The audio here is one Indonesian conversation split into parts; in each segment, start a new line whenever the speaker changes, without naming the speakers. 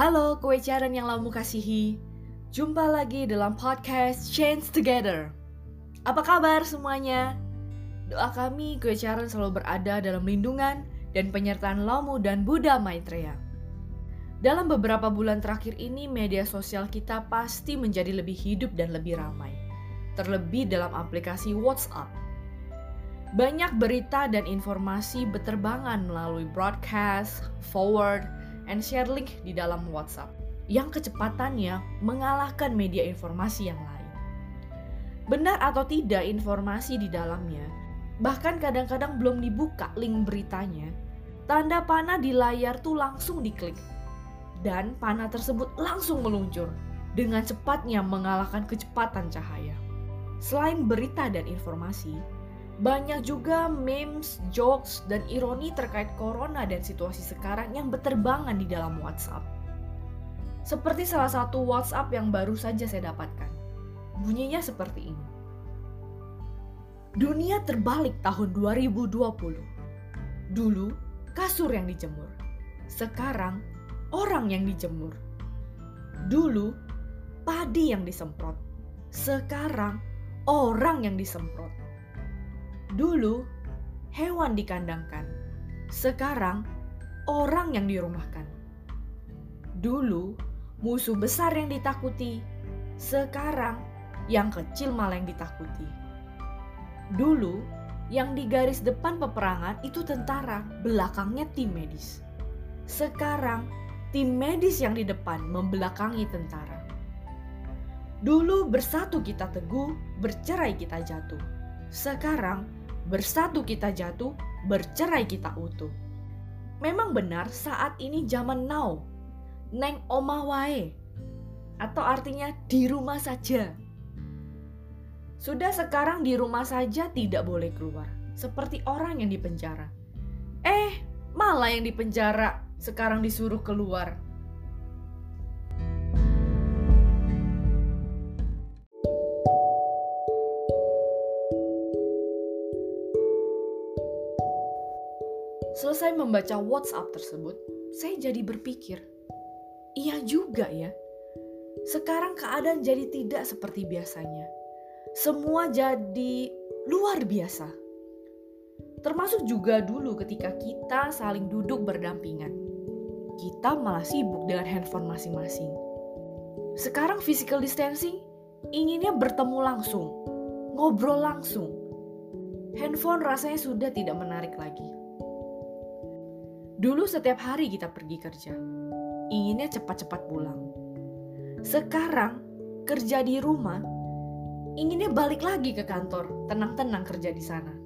Halo kue caran yang lamu kasihi. Jumpa lagi dalam podcast Change Together. Apa kabar semuanya? Doa kami kue caran selalu berada dalam lindungan dan penyertaan Lamu dan Buddha Maitreya. Dalam beberapa bulan terakhir ini media sosial kita pasti menjadi lebih hidup dan lebih ramai. Terlebih dalam aplikasi WhatsApp. Banyak berita dan informasi beterbangan melalui broadcast, forward, and share link di dalam WhatsApp yang kecepatannya mengalahkan media informasi yang lain. Benar atau tidak informasi di dalamnya, bahkan kadang-kadang belum dibuka link beritanya, tanda panah di layar tuh langsung diklik. Dan panah tersebut langsung meluncur dengan cepatnya mengalahkan kecepatan cahaya. Selain berita dan informasi, banyak juga memes, jokes, dan ironi terkait corona dan situasi sekarang yang berterbangan di dalam WhatsApp. Seperti salah satu WhatsApp yang baru saja saya dapatkan. Bunyinya seperti ini. Dunia terbalik tahun 2020. Dulu kasur yang dijemur. Sekarang orang yang dijemur. Dulu padi yang disemprot. Sekarang orang yang disemprot Dulu hewan dikandangkan, sekarang orang yang dirumahkan. Dulu musuh besar yang ditakuti, sekarang yang kecil malah yang ditakuti. Dulu yang di garis depan peperangan itu tentara, belakangnya tim medis. Sekarang tim medis yang di depan membelakangi tentara. Dulu bersatu kita teguh, bercerai kita jatuh. Sekarang Bersatu kita jatuh, bercerai kita utuh. Memang benar saat ini zaman now. Neng omah wae. Atau artinya di rumah saja. Sudah sekarang di rumah saja tidak boleh keluar. Seperti orang yang dipenjara. Eh, malah yang dipenjara sekarang disuruh keluar. Selesai membaca WhatsApp tersebut, saya jadi berpikir, iya juga ya. Sekarang keadaan jadi tidak seperti biasanya. Semua jadi luar biasa. Termasuk juga dulu ketika kita saling duduk berdampingan. Kita malah sibuk dengan handphone masing-masing. Sekarang physical distancing inginnya bertemu langsung, ngobrol langsung. Handphone rasanya sudah tidak menarik lagi Dulu setiap hari kita pergi kerja, inginnya cepat-cepat pulang. Sekarang kerja di rumah, inginnya balik lagi ke kantor, tenang-tenang kerja di sana.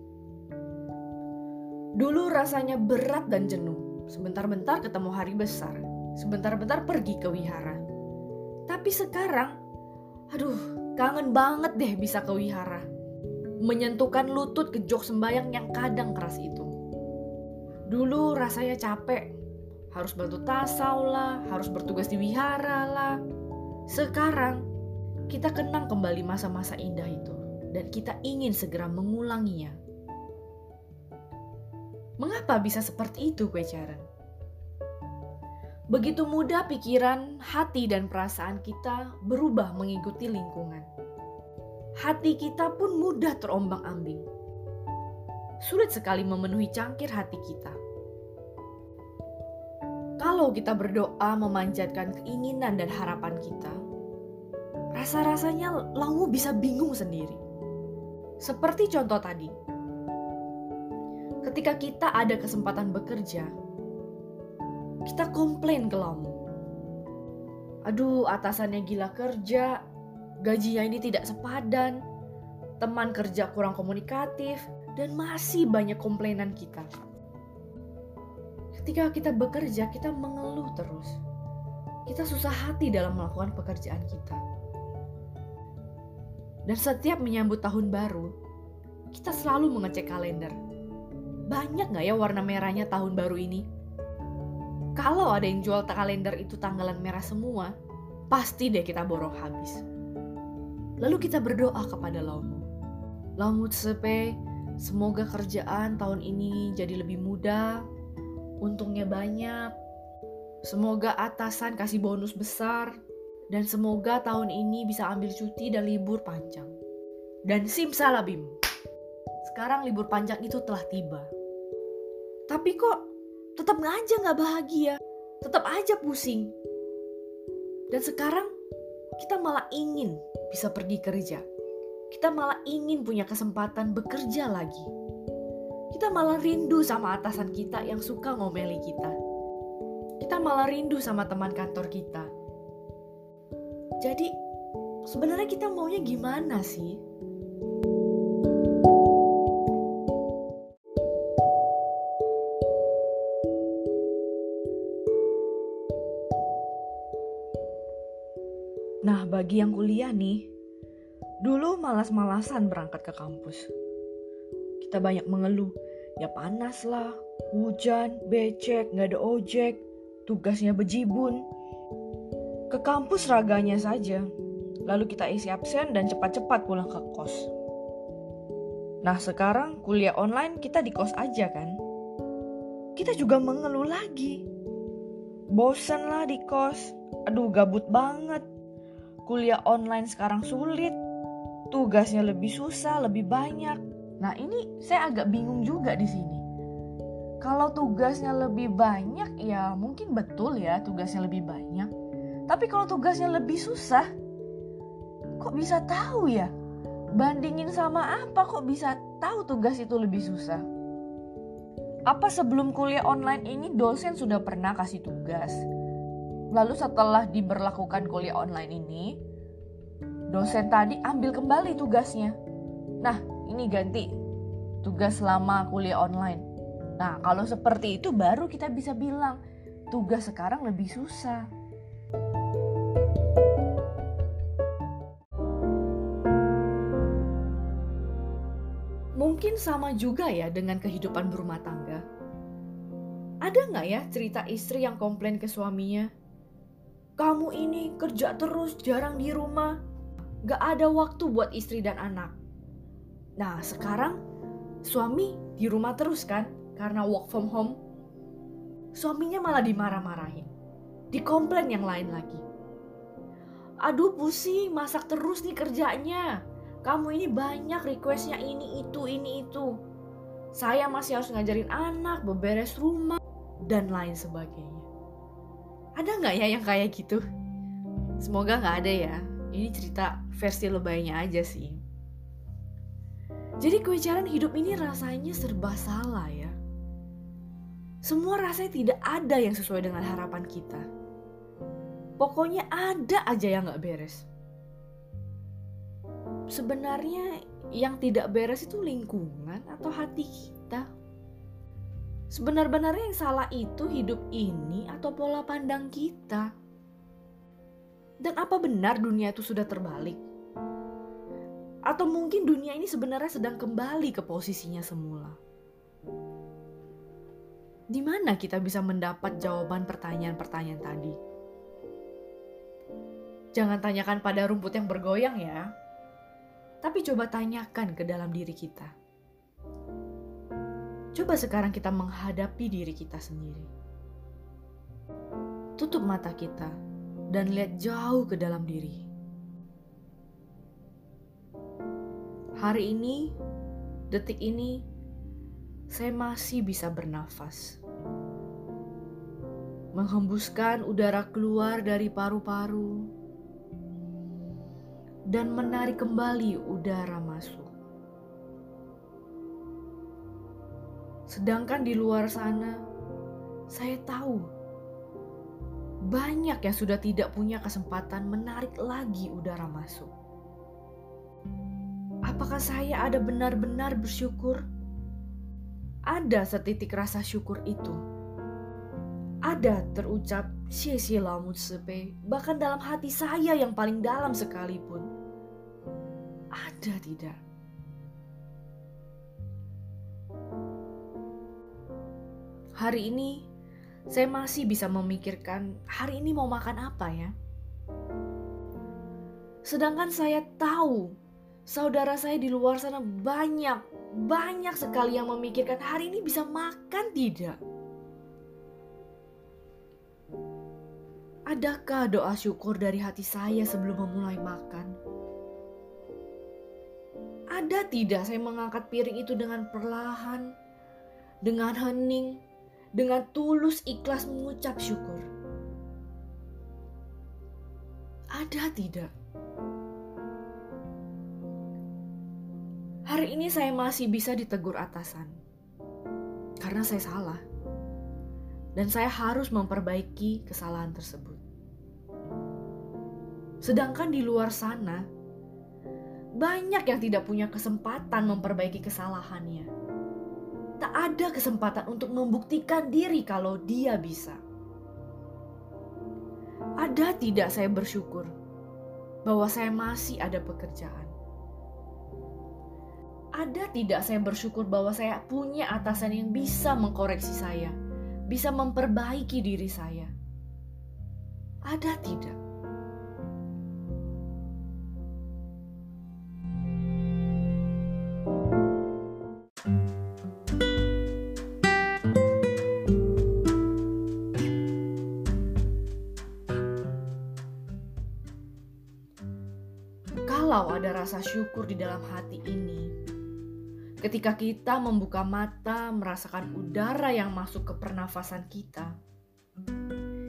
Dulu rasanya berat dan jenuh, sebentar-bentar ketemu hari besar, sebentar-bentar pergi ke wihara. Tapi sekarang, aduh, kangen banget deh bisa ke wihara. Menyentuhkan lutut ke jok sembayang yang kadang keras itu. Dulu rasanya capek, harus bantu tasau lah, harus bertugas di wihara lah. Sekarang kita kenang kembali masa-masa indah itu dan kita ingin segera mengulanginya. Mengapa bisa seperti itu, Kwecaran? Begitu mudah pikiran, hati, dan perasaan kita berubah mengikuti lingkungan. Hati kita pun mudah terombang-ambing sulit sekali memenuhi cangkir hati kita. Kalau kita berdoa memanjatkan keinginan dan harapan kita, rasa-rasanya lalu bisa bingung sendiri. Seperti contoh tadi, ketika kita ada kesempatan bekerja, kita komplain ke Lamu. Aduh, atasannya gila kerja, gajinya ini tidak sepadan, teman kerja kurang komunikatif, dan masih banyak komplainan kita. Ketika kita bekerja, kita mengeluh terus. Kita susah hati dalam melakukan pekerjaan kita. Dan setiap menyambut tahun baru, kita selalu mengecek kalender. Banyak nggak ya warna merahnya tahun baru ini? Kalau ada yang jual kalender itu tanggalan merah semua, pasti deh kita borong habis. Lalu kita berdoa kepada Laumu. Laumu Tsepe, Semoga kerjaan tahun ini jadi lebih mudah, untungnya banyak. Semoga atasan kasih bonus besar dan semoga tahun ini bisa ambil cuti dan libur panjang. Dan simsalabim. Sekarang libur panjang itu telah tiba. Tapi kok tetap aja nggak bahagia, tetap aja pusing. Dan sekarang kita malah ingin bisa pergi kerja. Kita malah ingin punya kesempatan bekerja lagi. Kita malah rindu sama atasan kita yang suka ngomeli kita. Kita malah rindu sama teman kantor kita. Jadi, sebenarnya kita maunya gimana sih? Nah, bagi yang kuliah nih, dulu malas-malasan berangkat ke kampus. Kita banyak mengeluh, ya panas lah, hujan, becek, nggak ada ojek, tugasnya bejibun. Ke kampus raganya saja, lalu kita isi absen dan cepat-cepat pulang ke kos. Nah sekarang kuliah online kita di kos aja kan? Kita juga mengeluh lagi. Bosan lah di kos, aduh gabut banget kuliah online sekarang sulit, tugasnya lebih susah, lebih banyak. Nah, ini saya agak bingung juga di sini. Kalau tugasnya lebih banyak, ya mungkin betul ya tugasnya lebih banyak. Tapi kalau tugasnya lebih susah, kok bisa tahu ya? Bandingin sama apa kok bisa tahu tugas itu lebih susah? Apa sebelum kuliah online ini dosen sudah pernah kasih tugas? Lalu setelah diberlakukan kuliah online ini, dosen tadi ambil kembali tugasnya. Nah, ini ganti tugas selama kuliah online. Nah, kalau seperti itu baru kita bisa bilang tugas sekarang lebih susah. Mungkin sama juga ya dengan kehidupan berumah tangga. Ada nggak ya cerita istri yang komplain ke suaminya? Kamu ini kerja terus, jarang di rumah. Gak ada waktu buat istri dan anak. Nah, sekarang suami di rumah terus kan? Karena work from home. Suaminya malah dimarah-marahin. Dikomplain yang lain lagi. Aduh pusing, masak terus nih kerjanya. Kamu ini banyak requestnya ini, itu, ini, itu. Saya masih harus ngajarin anak, beberes rumah, dan lain sebagainya. Ada nggak ya yang kayak gitu? Semoga nggak ada ya. Ini cerita versi lebaynya aja sih. Jadi kewajaran hidup ini rasanya serba salah ya. Semua rasanya tidak ada yang sesuai dengan harapan kita. Pokoknya ada aja yang nggak beres. Sebenarnya yang tidak beres itu lingkungan atau hati kita. Sebenar-benarnya yang salah itu hidup ini atau pola pandang kita. Dan apa benar dunia itu sudah terbalik? Atau mungkin dunia ini sebenarnya sedang kembali ke posisinya semula? Di mana kita bisa mendapat jawaban pertanyaan-pertanyaan tadi? Jangan tanyakan pada rumput yang bergoyang ya. Tapi coba tanyakan ke dalam diri kita Coba sekarang kita menghadapi diri kita sendiri. Tutup mata kita dan lihat jauh ke dalam diri. Hari ini, detik ini, saya masih bisa bernafas. Menghembuskan udara keluar dari paru-paru dan menarik kembali udara masuk. Sedangkan di luar sana, saya tahu banyak yang sudah tidak punya kesempatan menarik lagi udara masuk. Apakah saya ada benar-benar bersyukur? Ada setitik rasa syukur itu. Ada terucap xie lamut sepe, bahkan dalam hati saya yang paling dalam sekalipun. Ada tidak? hari ini saya masih bisa memikirkan hari ini mau makan apa ya. Sedangkan saya tahu saudara saya di luar sana banyak, banyak sekali yang memikirkan hari ini bisa makan tidak. Adakah doa syukur dari hati saya sebelum memulai makan? Ada tidak saya mengangkat piring itu dengan perlahan, dengan hening, dengan tulus ikhlas mengucap syukur? Ada tidak? Hari ini saya masih bisa ditegur atasan karena saya salah dan saya harus memperbaiki kesalahan tersebut. Sedangkan di luar sana, banyak yang tidak punya kesempatan memperbaiki kesalahannya. Tak ada kesempatan untuk membuktikan diri kalau dia bisa. Ada tidak saya bersyukur bahwa saya masih ada pekerjaan? Ada tidak saya bersyukur bahwa saya punya atasan yang bisa mengkoreksi saya? bisa memperbaiki diri saya? Ada tidak? Kalau ada rasa syukur di dalam hati ini, Ketika kita membuka mata, merasakan udara yang masuk ke pernafasan kita,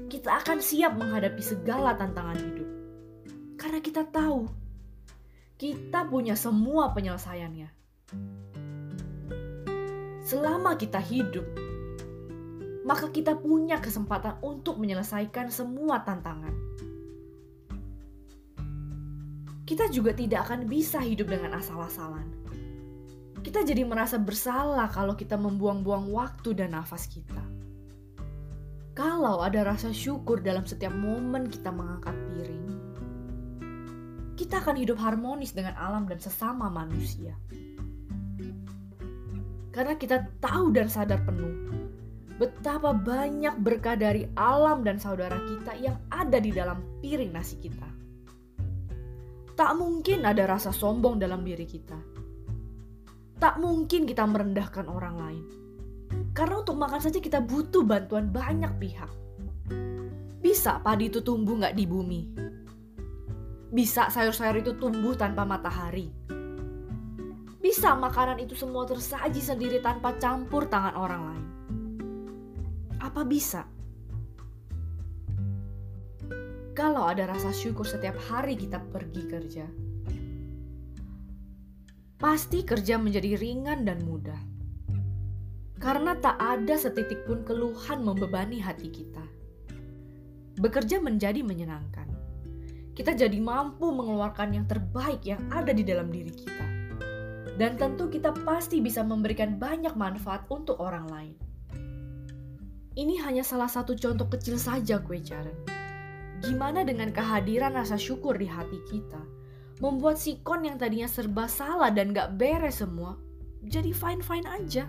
kita akan siap menghadapi segala tantangan hidup. Karena kita tahu, kita punya semua penyelesaiannya. Selama kita hidup, maka kita punya kesempatan untuk menyelesaikan semua tantangan. Kita juga tidak akan bisa hidup dengan asal-asalan kita jadi merasa bersalah kalau kita membuang-buang waktu dan nafas kita. Kalau ada rasa syukur dalam setiap momen kita mengangkat piring, kita akan hidup harmonis dengan alam dan sesama manusia. Karena kita tahu dan sadar penuh betapa banyak berkah dari alam dan saudara kita yang ada di dalam piring nasi kita. Tak mungkin ada rasa sombong dalam diri kita Tak mungkin kita merendahkan orang lain. Karena untuk makan saja kita butuh bantuan banyak pihak. Bisa padi itu tumbuh nggak di bumi. Bisa sayur-sayur itu tumbuh tanpa matahari. Bisa makanan itu semua tersaji sendiri tanpa campur tangan orang lain. Apa bisa? Kalau ada rasa syukur setiap hari kita pergi kerja, pasti kerja menjadi ringan dan mudah. Karena tak ada setitik pun keluhan membebani hati kita. Bekerja menjadi menyenangkan. Kita jadi mampu mengeluarkan yang terbaik yang ada di dalam diri kita. Dan tentu kita pasti bisa memberikan banyak manfaat untuk orang lain. Ini hanya salah satu contoh kecil saja kue Jaren. Gimana dengan kehadiran rasa syukur di hati kita? Membuat sikon yang tadinya serba salah dan gak beres semua jadi fine-fine aja.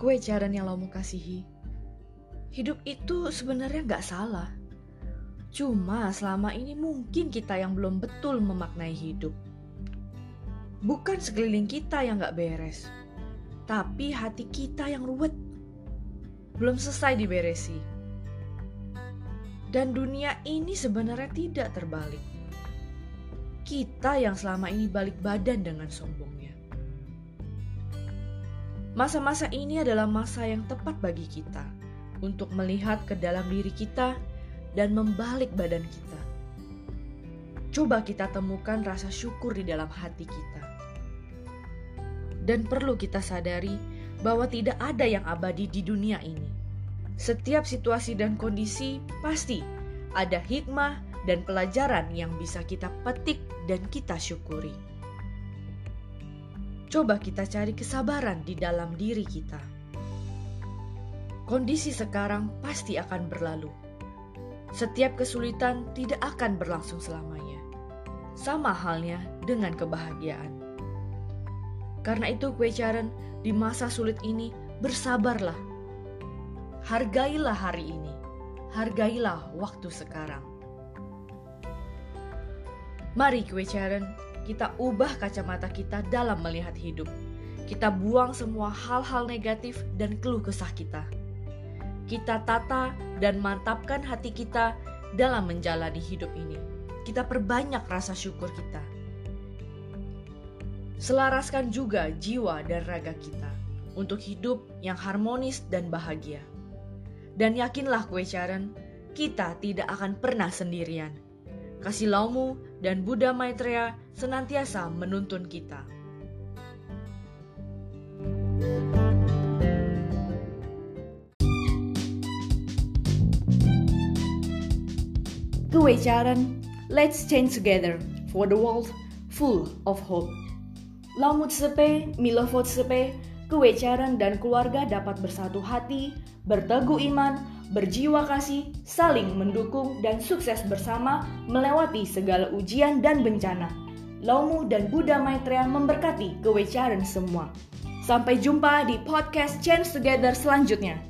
Gue Jaran yang lo mau kasihi. Hidup itu sebenarnya gak salah. Cuma selama ini mungkin kita yang belum betul memaknai hidup. Bukan sekeliling kita yang gak beres, tapi hati kita yang ruwet belum selesai diberesi. Dan dunia ini sebenarnya tidak terbalik. Kita yang selama ini balik badan dengan sombongnya. Masa-masa ini adalah masa yang tepat bagi kita untuk melihat ke dalam diri kita dan membalik badan kita. Coba kita temukan rasa syukur di dalam hati kita. Dan perlu kita sadari bahwa tidak ada yang abadi di dunia ini. Setiap situasi dan kondisi pasti ada hikmah dan pelajaran yang bisa kita petik dan kita syukuri. Coba kita cari kesabaran di dalam diri kita. Kondisi sekarang pasti akan berlalu. Setiap kesulitan tidak akan berlangsung selamanya. Sama halnya dengan kebahagiaan. Karena itu kue di masa sulit ini bersabarlah. Hargailah hari ini. Hargailah waktu sekarang. Mari kue Charen, kita ubah kacamata kita dalam melihat hidup. Kita buang semua hal-hal negatif dan keluh kesah kita. Kita tata dan mantapkan hati kita dalam menjalani hidup ini. Kita perbanyak rasa syukur kita. Selaraskan juga jiwa dan raga kita untuk hidup yang harmonis dan bahagia. Dan yakinlah kue Sharon, kita tidak akan pernah sendirian. Kasih Laumu dan Buddha Maitreya senantiasa menuntun kita. Kewecaran, let's change together for the world full of hope. Laumut Sepe, Milovot Sepe, Kewecaran dan keluarga dapat bersatu hati, berteguh iman, berjiwa kasih, saling mendukung, dan sukses bersama melewati segala ujian dan bencana. Laumu dan Buddha Maitreya memberkati kewecaran semua. Sampai jumpa di podcast Change Together selanjutnya.